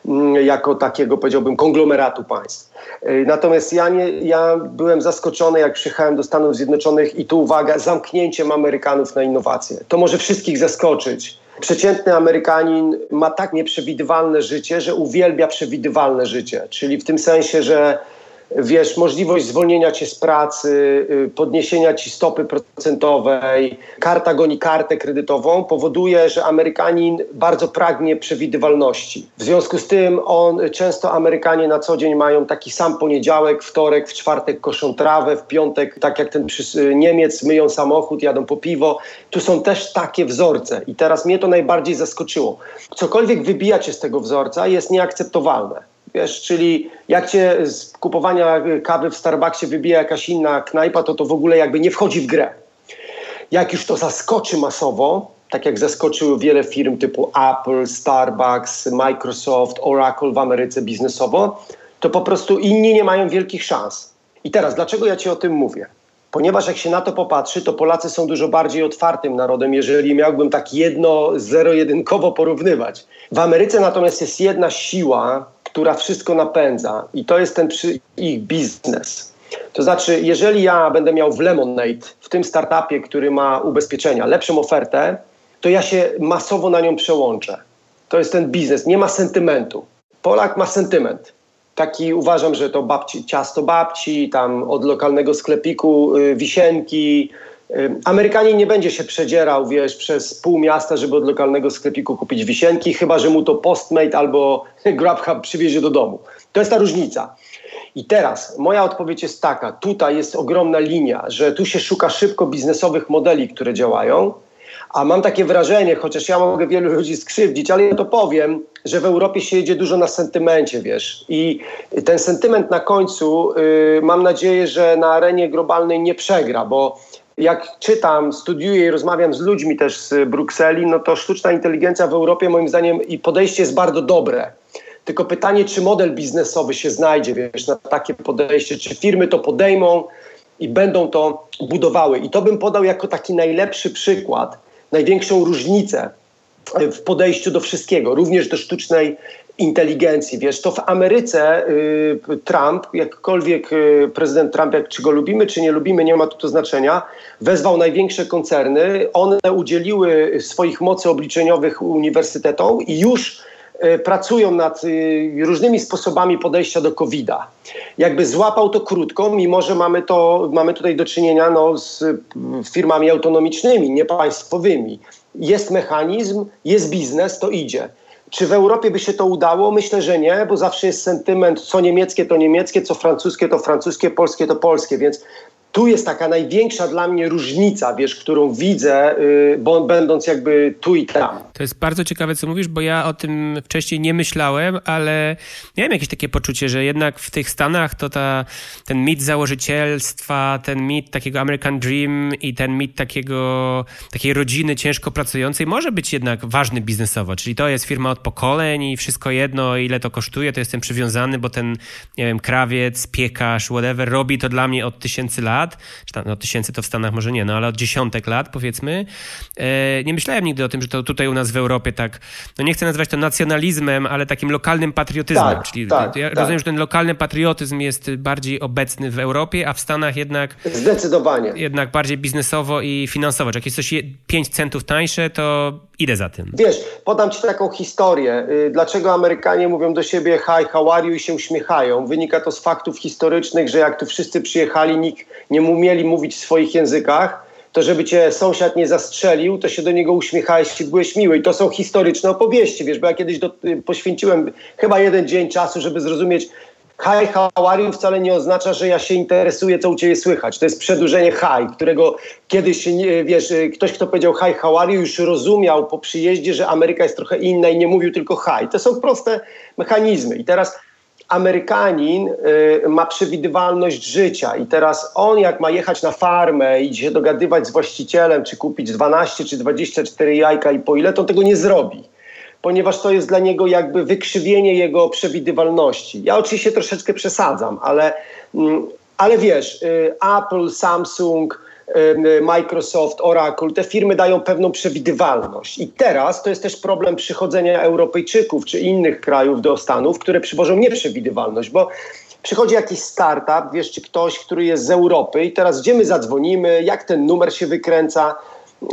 Mm, jako takiego, powiedziałbym, konglomeratu państw. Y, natomiast ja, nie, ja byłem zaskoczony, jak przyjechałem do Stanów Zjednoczonych i tu uwaga, zamknięciem Amerykanów na innowacje. To może wszystkich zaskoczyć. Przeciętny Amerykanin ma tak nieprzewidywalne życie, że uwielbia przewidywalne życie. Czyli w tym sensie, że wiesz, możliwość zwolnienia cię z pracy, y, podniesienia ci stopy procentowej, karta goni kartę kredytową, powoduje, że Amerykanin bardzo pragnie przewidywalności. W związku z tym on, często Amerykanie na co dzień mają taki sam poniedziałek, wtorek, w czwartek koszą trawę, w piątek, tak jak ten y, Niemiec, myją samochód, jadą po piwo. Tu są też takie wzorce i teraz mnie to najbardziej zaskoczyło. Cokolwiek wybija cię z tego wzorca jest nieakceptowalne. Wiesz, czyli jak cię z kupowania kawy w Starbucksie wybija jakaś inna knajpa, to to w ogóle jakby nie wchodzi w grę. Jak już to zaskoczy masowo, tak jak zaskoczyły wiele firm typu Apple, Starbucks, Microsoft, Oracle w Ameryce biznesowo, to po prostu inni nie mają wielkich szans. I teraz, dlaczego ja ci o tym mówię? Ponieważ jak się na to popatrzy, to Polacy są dużo bardziej otwartym narodem, jeżeli miałbym tak jedno zero-jedynkowo porównywać. W Ameryce natomiast jest jedna siła, która wszystko napędza i to jest ten ich biznes. To znaczy, jeżeli ja będę miał w Lemonade, w tym startupie, który ma ubezpieczenia, lepszą ofertę, to ja się masowo na nią przełączę. To jest ten biznes, nie ma sentymentu. Polak ma sentyment. Taki uważam, że to babci, ciasto babci, tam od lokalnego sklepiku y, wisienki, Amerykanin nie będzie się przedzierał, wiesz, przez pół miasta, żeby od lokalnego sklepiku kupić wisienki, chyba że mu to Postmate albo [laughs] GrabHub przywiezie do domu. To jest ta różnica. I teraz moja odpowiedź jest taka: tutaj jest ogromna linia, że tu się szuka szybko biznesowych modeli, które działają. A mam takie wrażenie, chociaż ja mogę wielu ludzi skrzywdzić, ale ja to powiem, że w Europie się jedzie dużo na sentymencie, wiesz. I ten sentyment na końcu, yy, mam nadzieję, że na arenie globalnej nie przegra, bo jak czytam, studiuję i rozmawiam z ludźmi też z Brukseli, no to sztuczna inteligencja w Europie moim zdaniem i podejście jest bardzo dobre. Tylko pytanie, czy model biznesowy się znajdzie, wiesz, na takie podejście, czy firmy to podejmą i będą to budowały. I to bym podał jako taki najlepszy przykład, największą różnicę w podejściu do wszystkiego, również do sztucznej inteligencji. Wiesz, to w Ameryce y, Trump, jakkolwiek y, prezydent Trump, jak czy go lubimy, czy nie lubimy, nie ma tu to znaczenia, wezwał największe koncerny. One udzieliły swoich mocy obliczeniowych uniwersytetom i już y, pracują nad różnymi sposobami podejścia do COVID-a. Jakby złapał to krótko, mimo że mamy, to, mamy tutaj do czynienia no, z firmami autonomicznymi, niepaństwowymi. Jest mechanizm, jest biznes, to idzie. Czy w Europie by się to udało? Myślę, że nie, bo zawsze jest sentyment, co niemieckie to niemieckie, co francuskie to francuskie, polskie to polskie, więc tu jest taka największa dla mnie różnica, wiesz, którą widzę, yy, bo, będąc jakby tu i tam. To jest bardzo ciekawe, co mówisz, bo ja o tym wcześniej nie myślałem, ale miałem jakieś takie poczucie, że jednak w tych Stanach to ta, ten mit założycielstwa, ten mit takiego American Dream i ten mit takiego, takiej rodziny ciężko pracującej może być jednak ważny biznesowo, czyli to jest firma od pokoleń i wszystko jedno, ile to kosztuje, to jestem przywiązany, bo ten, nie wiem, krawiec, piekarz, whatever, robi to dla mnie od tysięcy lat lat, czy tam, no tysięcy to w Stanach może nie, no ale od dziesiątek lat powiedzmy. E, nie myślałem nigdy o tym, że to tutaj u nas w Europie tak, no nie chcę nazywać to nacjonalizmem, ale takim lokalnym patriotyzmem. Tak, Czyli tak, ja tak. rozumiem, że ten lokalny patriotyzm jest bardziej obecny w Europie, a w Stanach jednak... Zdecydowanie. Jednak bardziej biznesowo i finansowo. Czy jak jest coś 5 centów tańsze, to idę za tym. Wiesz, podam ci taką historię. Y, dlaczego Amerykanie mówią do siebie hi, how are you i się uśmiechają? Wynika to z faktów historycznych, że jak tu wszyscy przyjechali, nikt nie umieli mówić w swoich językach, to żeby cię sąsiad nie zastrzelił, to się do niego uśmiechałeś i byłeś miły. I to są historyczne opowieści, wiesz, bo ja kiedyś do, y, poświęciłem chyba jeden dzień czasu, żeby zrozumieć, hi, how are you wcale nie oznacza, że ja się interesuję, co u ciebie słychać. To jest przedłużenie hi, którego kiedyś, wiesz, y, ktoś, kto powiedział hi, how are you, już rozumiał po przyjeździe, że Ameryka jest trochę inna i nie mówił tylko hi. To są proste mechanizmy. I teraz Amerykanin y, ma przewidywalność życia i teraz on jak ma jechać na farmę i się dogadywać z właścicielem, czy kupić 12 czy 24 jajka i po ile, to on tego nie zrobi. Ponieważ to jest dla niego jakby wykrzywienie jego przewidywalności. Ja oczywiście troszeczkę przesadzam, ale, mm, ale wiesz, y, Apple, Samsung, Microsoft, Oracle, te firmy dają pewną przewidywalność. I teraz to jest też problem przychodzenia Europejczyków czy innych krajów do Stanów, które przywożą nieprzewidywalność, bo przychodzi jakiś startup, wiesz, czy ktoś, który jest z Europy i teraz gdzie my zadzwonimy, jak ten numer się wykręca,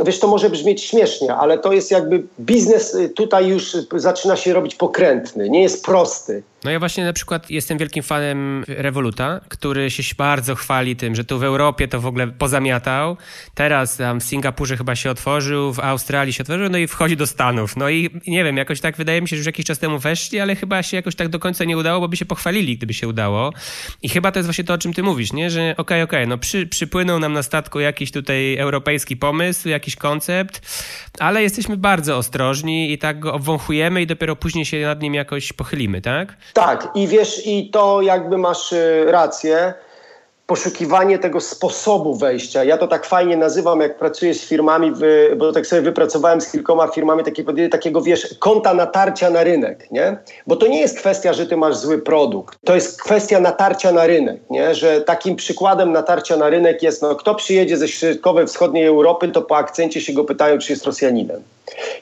Wiesz, to może brzmieć śmiesznie, ale to jest jakby biznes y, tutaj już zaczyna się robić pokrętny, nie jest prosty. No ja właśnie na przykład jestem wielkim fanem Revoluta, który się bardzo chwali tym, że tu w Europie to w ogóle pozamiatał. Teraz tam w Singapurze chyba się otworzył, w Australii się otworzył, no i wchodzi do Stanów. No i nie wiem, jakoś tak wydaje mi się, że już jakiś czas temu weszli, ale chyba się jakoś tak do końca nie udało, bo by się pochwalili, gdyby się udało. I chyba to jest właśnie to, o czym ty mówisz, nie? Że okej, okay, okej, okay, no przy, przypłynął nam na statku jakiś tutaj europejski pomysł, jakiś koncept, ale jesteśmy bardzo ostrożni i tak go obwąchujemy i dopiero później się nad nim jakoś pochylimy, tak? Tak, i wiesz, i to jakby masz y, rację, poszukiwanie tego sposobu wejścia. Ja to tak fajnie nazywam, jak pracuję z firmami, bo tak sobie wypracowałem z kilkoma firmami takie, takiego, wiesz, konta natarcia na rynek, nie? Bo to nie jest kwestia, że ty masz zły produkt. To jest kwestia natarcia na rynek, nie? Że takim przykładem natarcia na rynek jest, no, kto przyjedzie ze środkowej, wschodniej Europy, to po akcencie się go pytają, czy jest Rosjaninem.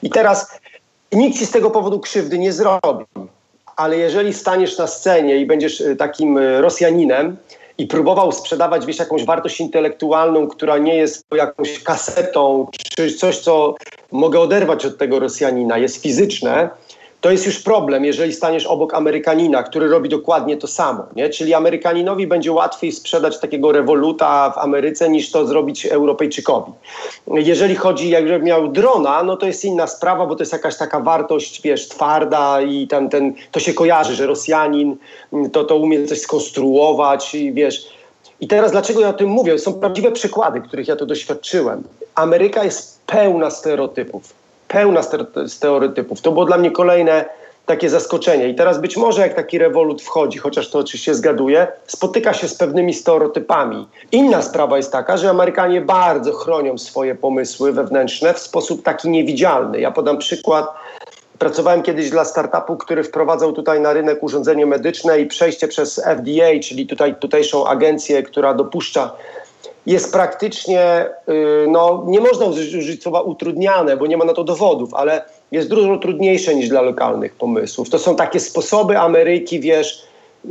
I teraz nikt ci z tego powodu krzywdy nie zrobi ale jeżeli staniesz na scenie i będziesz y, takim y, Rosjaninem i próbował sprzedawać wiesz, jakąś wartość intelektualną, która nie jest jakąś kasetą, czy coś, co mogę oderwać od tego Rosjanina, jest fizyczne, to jest już problem, jeżeli staniesz obok Amerykanina, który robi dokładnie to samo. Nie? Czyli Amerykaninowi będzie łatwiej sprzedać takiego rewoluta w Ameryce niż to zrobić Europejczykowi. Jeżeli chodzi, jakby miał drona, no to jest inna sprawa, bo to jest jakaś taka wartość, wiesz, twarda i tam ten, to się kojarzy, że Rosjanin to, to umie coś skonstruować i wiesz. I teraz dlaczego ja o tym mówię? Są prawdziwe przykłady, których ja to doświadczyłem. Ameryka jest pełna stereotypów pełna stereotypów. To było dla mnie kolejne takie zaskoczenie. I teraz być może jak taki rewolut wchodzi, chociaż to oczywiście zgaduję, spotyka się z pewnymi stereotypami. Inna sprawa jest taka, że Amerykanie bardzo chronią swoje pomysły wewnętrzne w sposób taki niewidzialny. Ja podam przykład. Pracowałem kiedyś dla startupu, który wprowadzał tutaj na rynek urządzenie medyczne i przejście przez FDA, czyli tutaj, tutejszą agencję, która dopuszcza jest praktycznie, y, no nie można użyć słowa utrudniane, bo nie ma na to dowodów, ale jest dużo trudniejsze niż dla lokalnych pomysłów. To są takie sposoby Ameryki, wiesz,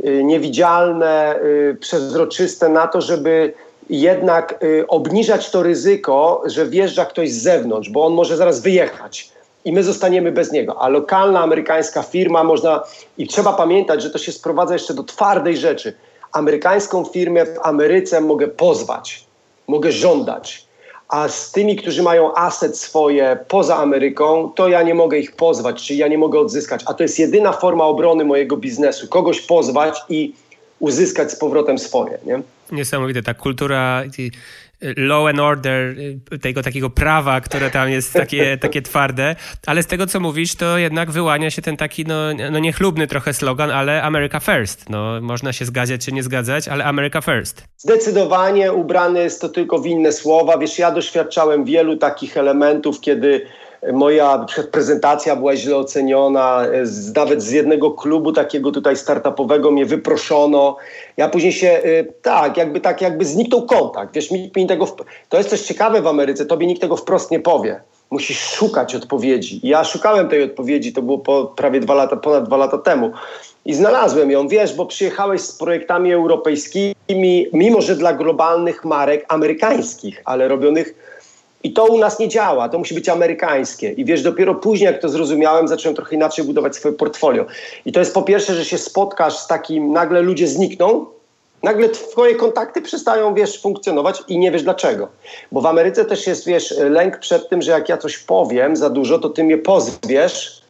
y, niewidzialne, y, przezroczyste na to, żeby jednak obniżać to ryzyko, że wjeżdża ktoś z zewnątrz, bo on może zaraz wyjechać i my zostaniemy bez niego. A lokalna amerykańska firma można, i trzeba pamiętać, że to się sprowadza jeszcze do twardej rzeczy. Amerykańską firmę w Ameryce mogę pozwać mogę żądać. A z tymi, którzy mają aset swoje poza Ameryką, to ja nie mogę ich pozwać, czy ja nie mogę odzyskać. A to jest jedyna forma obrony mojego biznesu. Kogoś pozwać i uzyskać z powrotem swoje. Nie? Niesamowite, ta kultura law and order, y, tego takiego prawa, które tam jest takie, [laughs] takie twarde, ale z tego, co mówisz, to jednak wyłania się ten taki, no, no niechlubny trochę slogan, ale America First. No, można się zgadzać czy nie zgadzać, ale America First. Zdecydowanie ubrany jest to tylko w inne słowa. Wiesz, ja doświadczałem wielu takich elementów, kiedy moja prezentacja była źle oceniona, z, nawet z jednego klubu takiego tutaj startupowego mnie wyproszono. Ja później się, y, tak, jakby tak, jakby zniknął kontakt. Wiesz, mi, mi tego, to jest coś ciekawe w Ameryce, tobie nikt tego wprost nie powie. Musisz szukać odpowiedzi. Ja szukałem tej odpowiedzi, to było po prawie dwa lata, ponad dwa lata temu. I znalazłem ją, wiesz, bo przyjechałeś z projektami europejskimi, mimo że dla globalnych marek amerykańskich, ale robionych i to u nas nie działa, to musi być amerykańskie. I wiesz, dopiero później, jak to zrozumiałem, zacząłem trochę inaczej budować swoje portfolio. I to jest po pierwsze, że się spotkasz z takim, nagle ludzie znikną, nagle twoje kontakty przestają, wiesz, funkcjonować i nie wiesz dlaczego. Bo w Ameryce też jest, wiesz, lęk przed tym, że jak ja coś powiem za dużo, to ty mnie pozwiesz,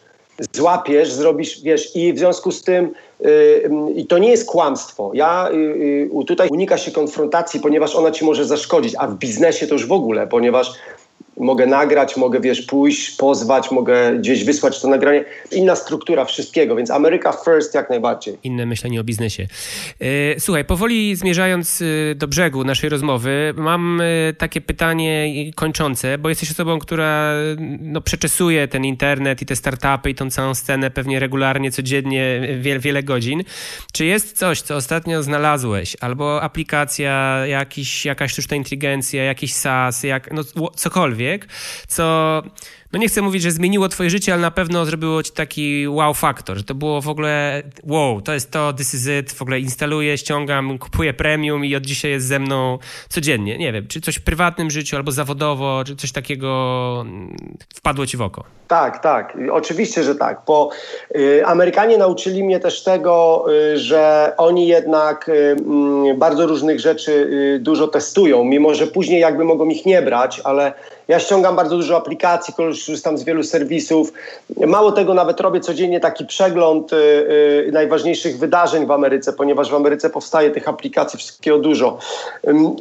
złapiesz, zrobisz, wiesz, i w związku z tym yy, i to nie jest kłamstwo. Ja yy, tutaj unika się konfrontacji, ponieważ ona ci może zaszkodzić, a w biznesie to już w ogóle, ponieważ mogę nagrać, mogę wiesz, pójść, pozwać, mogę gdzieś wysłać to nagranie. Inna struktura wszystkiego, więc Ameryka first jak najbardziej. Inne myślenie o biznesie. E, słuchaj, powoli zmierzając e, do brzegu naszej rozmowy, mam e, takie pytanie kończące, bo jesteś osobą, która no, przeczesuje ten internet i te startupy i tą całą scenę pewnie regularnie, codziennie, wiele, wiele godzin. Czy jest coś, co ostatnio znalazłeś, albo aplikacja, jakiś, jakaś sztuczna inteligencja, jakiś SaaS, jak, no, cokolwiek, co no nie chcę mówić, że zmieniło twoje życie, ale na pewno zrobiło ci taki wow faktor, że to było w ogóle wow, to jest to, this is it, w ogóle instaluję, ściągam, kupuję premium i od dzisiaj jest ze mną codziennie. Nie wiem, czy coś w prywatnym życiu albo zawodowo, czy coś takiego mm, wpadło ci w oko? Tak, tak, oczywiście, że tak, bo y, Amerykanie nauczyli mnie też tego, y, że oni jednak y, y, bardzo różnych rzeczy dużo testują, mimo że później jakby mogą ich nie brać, ale ja ściągam bardzo dużo aplikacji, korzystam z wielu serwisów. Mało tego, nawet robię codziennie taki przegląd y, y, najważniejszych wydarzeń w Ameryce, ponieważ w Ameryce powstaje tych aplikacji wszystkiego dużo.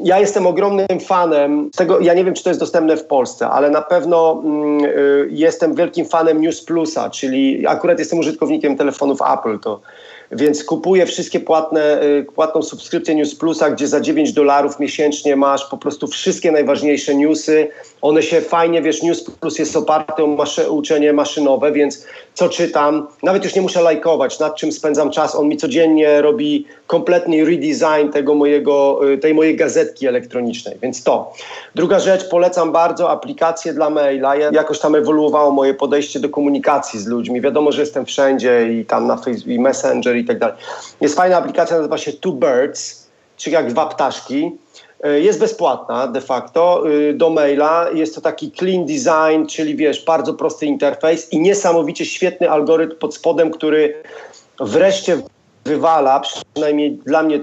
ja jestem ogromnym fanem tego, ja nie wiem, czy to jest dostępne w Polsce, ale na pewno y, jestem wielkim fanem News Plusa, czyli akurat jestem użytkownikiem telefonów Apple, to więc kupuję wszystkie płatne, płatną subskrypcję News Plusa, gdzie za 9 dolarów miesięcznie masz po prostu wszystkie najważniejsze newsy. One się fajnie, wiesz, News Plus jest oparte o maszy uczenie maszynowe, więc co czytam, nawet już nie muszę lajkować, nad czym spędzam czas. On mi codziennie robi kompletny redesign tego mojego, y, tej mojej gazetki elektronicznej, więc to. Druga rzecz, polecam bardzo aplikację dla maila. Jakoś tam ewoluowało moje podejście do komunikacji z ludźmi. Wiadomo, że jestem wszędzie i tam na Facebook, i Messenger i tak dalej. Jest fajna aplikacja, nazywa się Two Birds, czyli jak dwa ptaszki. Jest bezpłatna de facto do maila. Jest to taki clean design, czyli wiesz, bardzo prosty interfejs i niesamowicie świetny algorytm pod spodem, który wreszcie wywala, przynajmniej dla mnie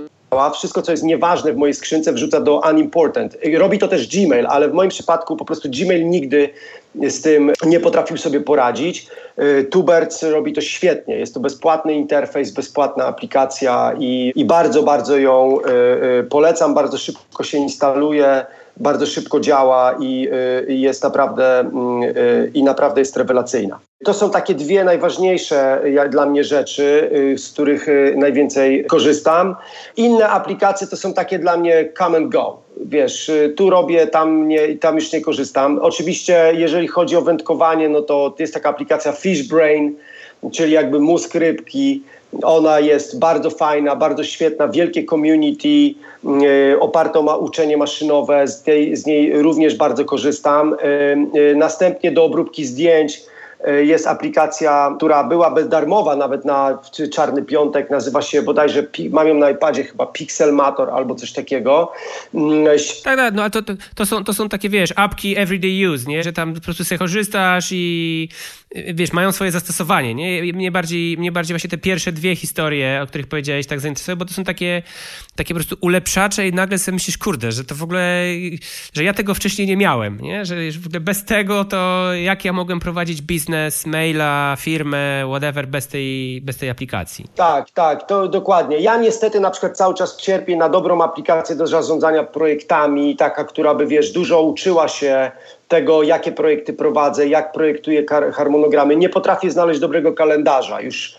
wszystko, co jest nieważne w mojej skrzynce, wrzuca do unimportant. Robi to też Gmail, ale w moim przypadku po prostu Gmail nigdy z tym nie potrafił sobie poradzić. Y, Tuberts robi to świetnie. Jest to bezpłatny interfejs, bezpłatna aplikacja i, i bardzo, bardzo ją y, y, polecam. Bardzo szybko się instaluje bardzo szybko działa i, y, jest naprawdę, mm, i naprawdę jest rewelacyjna. To są takie dwie najważniejsze dla mnie rzeczy, y, z których najwięcej korzystam. Inne aplikacje to są takie dla mnie come and go. Wiesz, tu robię, tam, nie, tam już nie korzystam. Oczywiście, jeżeli chodzi o wędkowanie, no to jest taka aplikacja Fishbrain, czyli jakby mózg rybki. Ona jest bardzo fajna, bardzo świetna, wielkie community, yy, oparte o uczenie maszynowe, z, tej, z niej również bardzo korzystam. Następnie do obróbki zdjęć jest aplikacja, która była bezdarmowa nawet na Czarny Piątek, nazywa się bodajże, mam ją na iPadzie chyba Pixelmator albo coś takiego. Mm, tak, tak, no ale to, to, to, są, to są takie, wiesz, apki everyday use, nie? Że tam po prostu sobie korzystasz i wiesz, mają swoje zastosowanie, nie? Mnie bardziej, mnie bardziej właśnie te pierwsze dwie historie, o których powiedziałeś, tak zainteresowały, bo to są takie, takie po prostu ulepszacze i nagle sobie myślisz, kurde, że to w ogóle, że ja tego wcześniej nie miałem, nie? Że w ogóle bez tego to jak ja mogłem prowadzić biznes, maila, firmę, whatever, bez tej, bez tej aplikacji. Tak, tak, to dokładnie. Ja niestety na przykład cały czas cierpię na dobrą aplikację do zarządzania projektami, taka, która by, wiesz, dużo uczyła się tego, jakie projekty prowadzę, jak projektuję harmonogramy. Nie potrafię znaleźć dobrego kalendarza. Już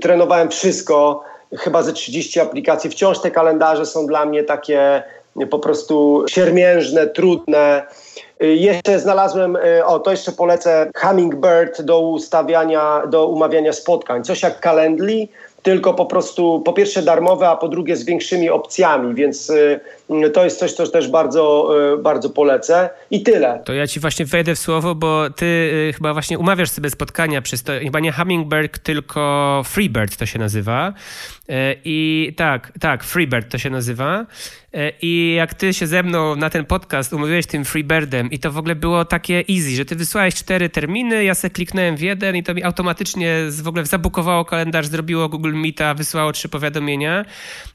trenowałem wszystko, chyba ze 30 aplikacji. Wciąż te kalendarze są dla mnie takie po prostu siermiężne, trudne. Jeszcze znalazłem, e, o to jeszcze polecę, Hummingbird do ustawiania, do umawiania spotkań. Coś jak Calendly, tylko po prostu po pierwsze darmowe, a po drugie z większymi opcjami, więc y, to jest coś, co też bardzo, y, bardzo polecę. I tyle. To ja ci właśnie wejdę w słowo, bo ty y, chyba właśnie umawiasz sobie spotkania przez to, chyba nie Hummingbird, tylko Freebird to się nazywa. I tak, tak, Freebird to się nazywa. I jak ty się ze mną na ten podcast umówiłeś tym Freebirdem i to w ogóle było takie easy, że ty wysłałeś cztery terminy, ja sobie kliknąłem w jeden i to mi automatycznie w ogóle zabukowało kalendarz, zrobiło Google Meeta, wysłało trzy powiadomienia.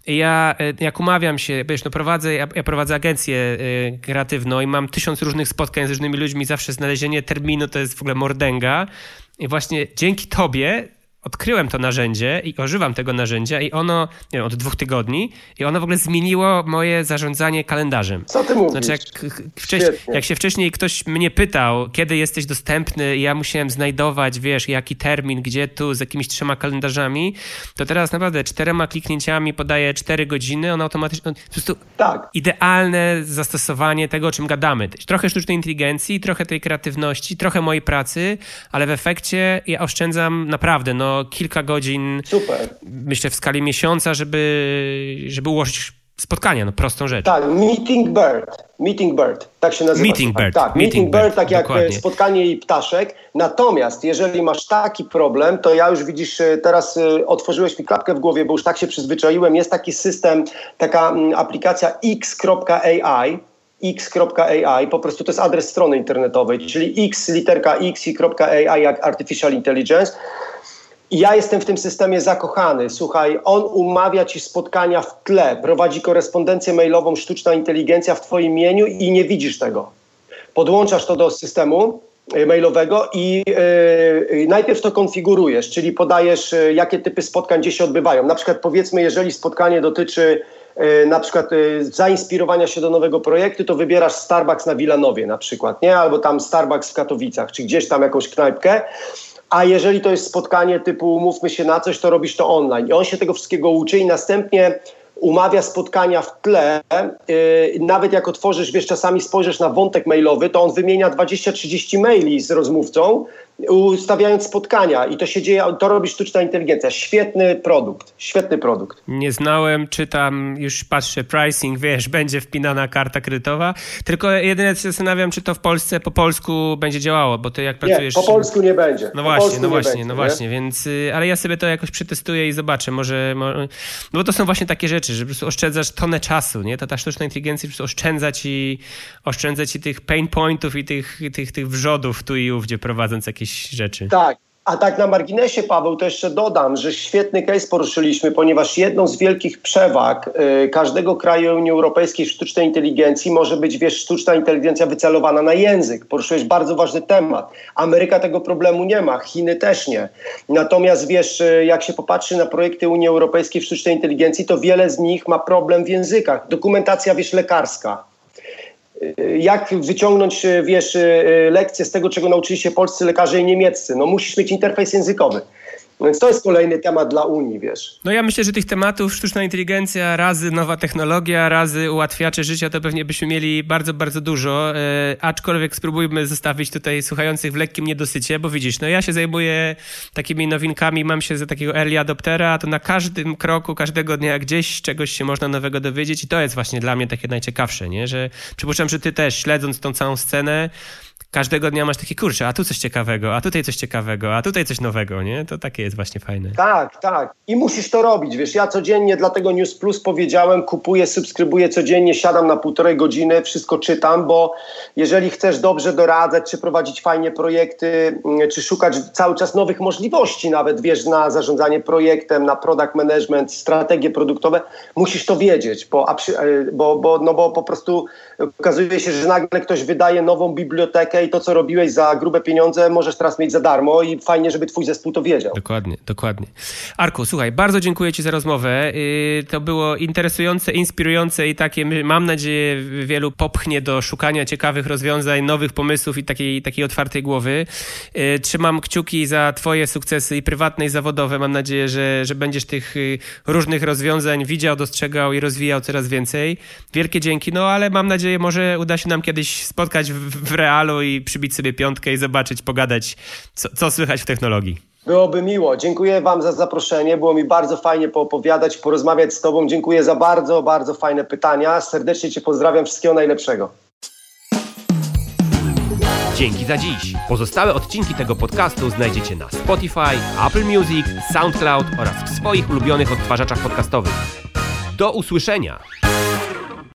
Ja jak umawiam się, wiesz, no prowadzę, ja, ja prowadzę agencję y, kreatywną i mam tysiąc różnych spotkań z różnymi ludźmi, zawsze znalezienie terminu to jest w ogóle mordęga. I właśnie dzięki tobie odkryłem to narzędzie i używam tego narzędzia i ono, nie wiem, od dwóch tygodni i ono w ogóle zmieniło moje zarządzanie kalendarzem. Co ty mówisz? Znaczy, jak, jak się wcześniej ktoś mnie pytał, kiedy jesteś dostępny i ja musiałem znajdować, wiesz, jaki termin, gdzie tu, z jakimiś trzema kalendarzami, to teraz naprawdę czterema kliknięciami podaję cztery godziny, on automatycznie, po prostu tak. idealne zastosowanie tego, o czym gadamy. Trochę sztucznej inteligencji, trochę tej kreatywności, trochę mojej pracy, ale w efekcie ja oszczędzam naprawdę, no kilka godzin. Super. Myślę w skali miesiąca, żeby, żeby ułożyć spotkania, no prostą rzecz. Tak, Meeting Bird. Meeting Bird, tak się nazywa. Meeting Bird. Tak, Meeting, meeting Bird, tak jak dokładnie. spotkanie i ptaszek. Natomiast jeżeli masz taki problem, to ja już widzisz, e, teraz e, otworzyłeś mi klapkę w głowie, bo już tak się przyzwyczaiłem. Jest taki system, taka aplikacja x.ai, x.ai, po prostu to jest adres strony internetowej, czyli x, literka x i .ai jak artificial intelligence. Ja jestem w tym systemie zakochany. Słuchaj, on umawia ci spotkania w tle, prowadzi korespondencję mailową, sztuczna inteligencja w twoim imieniu i nie widzisz tego. Podłączasz to do systemu e, mailowego i yy, najpierw to konfigurujesz, czyli podajesz, yy, jakie typy spotkań gdzie się odbywają. Na przykład powiedzmy, jeżeli spotkanie dotyczy yy, na przykład zainspirowania się do nowego projektu, to wybierasz Starbucks na Wilanowie na przykład, nie? Albo tam Starbucks w Katowicach, czy gdzieś tam jakąś knajpkę a jeżeli to jest spotkanie typu umówmy się na coś, to robisz to online. I on się tego wszystkiego uczy i następnie umawia spotkania w tle. Yy, nawet jak otworzysz, wiesz, czasami spojrzysz na wątek mailowy, to on wymienia 20-30 maili z rozmówcą ustawiając spotkania i to się dzieje, to robi sztuczna inteligencja. Świetny produkt, świetny produkt. Nie znałem, czytam, już patrzę, pricing, wiesz, będzie wpinana karta kredytowa, tylko jedynie się zastanawiam, czy to w Polsce po polsku będzie działało, bo ty jak pracujesz... Nie, po polsku nie będzie. No właśnie, no właśnie, będzie, no właśnie, więc, y, ale ja sobie to jakoś przetestuję i zobaczę, może, może, no bo to są właśnie takie rzeczy, że po prostu oszczędzasz tonę czasu, nie? To ta sztuczna inteligencja po prostu oszczędza ci, oszczędza ci tych pain pointów i tych, tych, tych wrzodów tu i ów, gdzie prowadząc jakieś rzeczy. Tak, a tak na marginesie, Paweł, to jeszcze dodam, że świetny case poruszyliśmy, ponieważ jedną z wielkich przewag y, każdego kraju Unii Europejskiej w sztucznej inteligencji może być, wiesz, sztuczna inteligencja wycelowana na język. Poruszyłeś bardzo ważny temat. Ameryka tego problemu nie ma, Chiny też nie. Natomiast, wiesz, y, jak się popatrzy na projekty Unii Europejskiej w sztucznej inteligencji, to wiele z nich ma problem w językach. Dokumentacja, wiesz, lekarska jak wyciągnąć, wiesz, lekcje z tego, czego nauczyli się polscy lekarze i niemieccy. No musisz mieć interfejs językowy. Więc to jest kolejny temat dla Unii, wiesz. No ja myślę, że tych tematów sztuczna inteligencja, razy nowa technologia, razy ułatwiacze życia, to pewnie byśmy mieli bardzo, bardzo dużo. E, aczkolwiek spróbujmy zostawić tutaj słuchających w lekkim niedosycie, bo widzisz, no ja się zajmuję takimi nowinkami, mam się za takiego early adoptera, to na każdym kroku, każdego dnia gdzieś czegoś się można nowego dowiedzieć i to jest właśnie dla mnie takie najciekawsze, nie? Że przypuszczam, że ty też śledząc tą całą scenę, każdego dnia masz takie kurcze, a tu coś ciekawego, a tutaj coś ciekawego, a tutaj coś nowego, nie? To takie jest właśnie fajne. Tak, tak. I musisz to robić, wiesz, ja codziennie dlatego News Plus powiedziałem, kupuję, subskrybuję codziennie, siadam na półtorej godziny, wszystko czytam, bo jeżeli chcesz dobrze doradzać, czy prowadzić fajnie projekty, mm, czy szukać cały czas nowych możliwości nawet, wiesz, na zarządzanie projektem, na product management, strategie produktowe, musisz to wiedzieć, bo, e, bo, bo, no bo po prostu okazuje się, że nagle ktoś wydaje nową bibliotekę i to, co robiłeś za grube pieniądze, możesz teraz mieć za darmo i fajnie, żeby twój zespół to wiedział. Dokładnie, dokładnie. Arku, słuchaj, bardzo dziękuję Ci za rozmowę. Y, to było interesujące, inspirujące i takie, mam nadzieję, wielu popchnie do szukania ciekawych rozwiązań, nowych pomysłów i takiej, takiej otwartej głowy. Y, trzymam kciuki za Twoje sukcesy i prywatne, i zawodowe. Mam nadzieję, że, że będziesz tych y, różnych rozwiązań widział, dostrzegał i rozwijał coraz więcej. Wielkie dzięki, no ale mam nadzieję, może uda się nam kiedyś spotkać w, w realu i przybić sobie piątkę i zobaczyć, pogadać, co, co słychać w technologii. Byłoby miło. Dziękuję Wam za zaproszenie. Było mi bardzo fajnie poopowiadać, porozmawiać z Tobą. Dziękuję za bardzo, bardzo fajne pytania. Serdecznie Cię pozdrawiam. Wszystkiego najlepszego. Dzięki za dziś. Pozostałe odcinki tego podcastu znajdziecie na Spotify, Apple Music, SoundCloud oraz w swoich ulubionych odtwarzaczach podcastowych. Do usłyszenia!